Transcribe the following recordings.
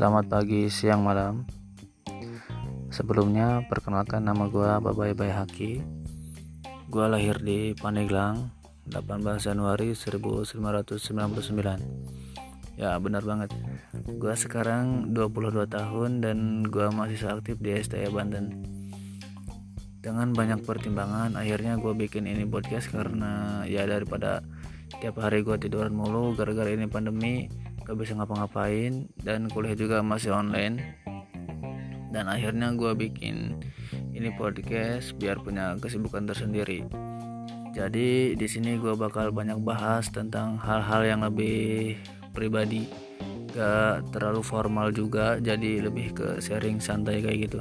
selamat pagi, siang, malam. Sebelumnya, perkenalkan nama gue Babai Bayhaki. Gue lahir di Pandeglang, 18 Januari 1999. Ya, benar banget. Gue sekarang 22 tahun dan gue masih aktif di STE Banten. Dengan banyak pertimbangan, akhirnya gue bikin ini podcast karena ya daripada tiap hari gue tiduran mulu gara-gara ini pandemi gak bisa ngapa-ngapain dan kuliah juga masih online. Dan akhirnya gue bikin ini podcast biar punya kesibukan tersendiri. Jadi di sini gue bakal banyak bahas tentang hal-hal yang lebih pribadi. Gak terlalu formal juga jadi lebih ke sharing santai kayak gitu.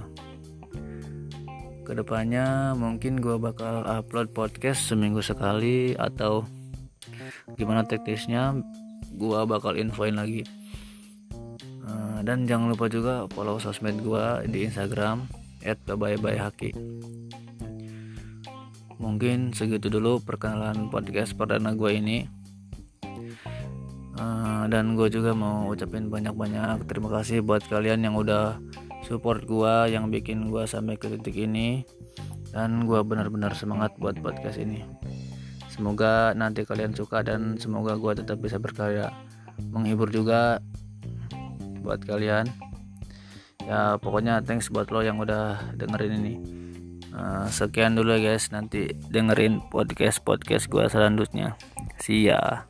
Ke depannya mungkin gue bakal upload podcast seminggu sekali atau gimana teknisnya gua bakal infoin lagi. Uh, dan jangan lupa juga follow sosmed gua di Instagram @babayhaki mungkin segitu dulu perkenalan podcast perdana gua ini. Uh, dan gue juga mau ucapin banyak-banyak terima kasih buat kalian yang udah support gua yang bikin gua sampai ke titik ini. Dan gua benar-benar semangat buat podcast ini semoga nanti kalian suka dan semoga gue tetap bisa berkarya. Menghibur juga buat kalian. Ya pokoknya thanks buat lo yang udah dengerin ini. Uh, sekian dulu ya guys nanti dengerin podcast podcast gue selanjutnya. See ya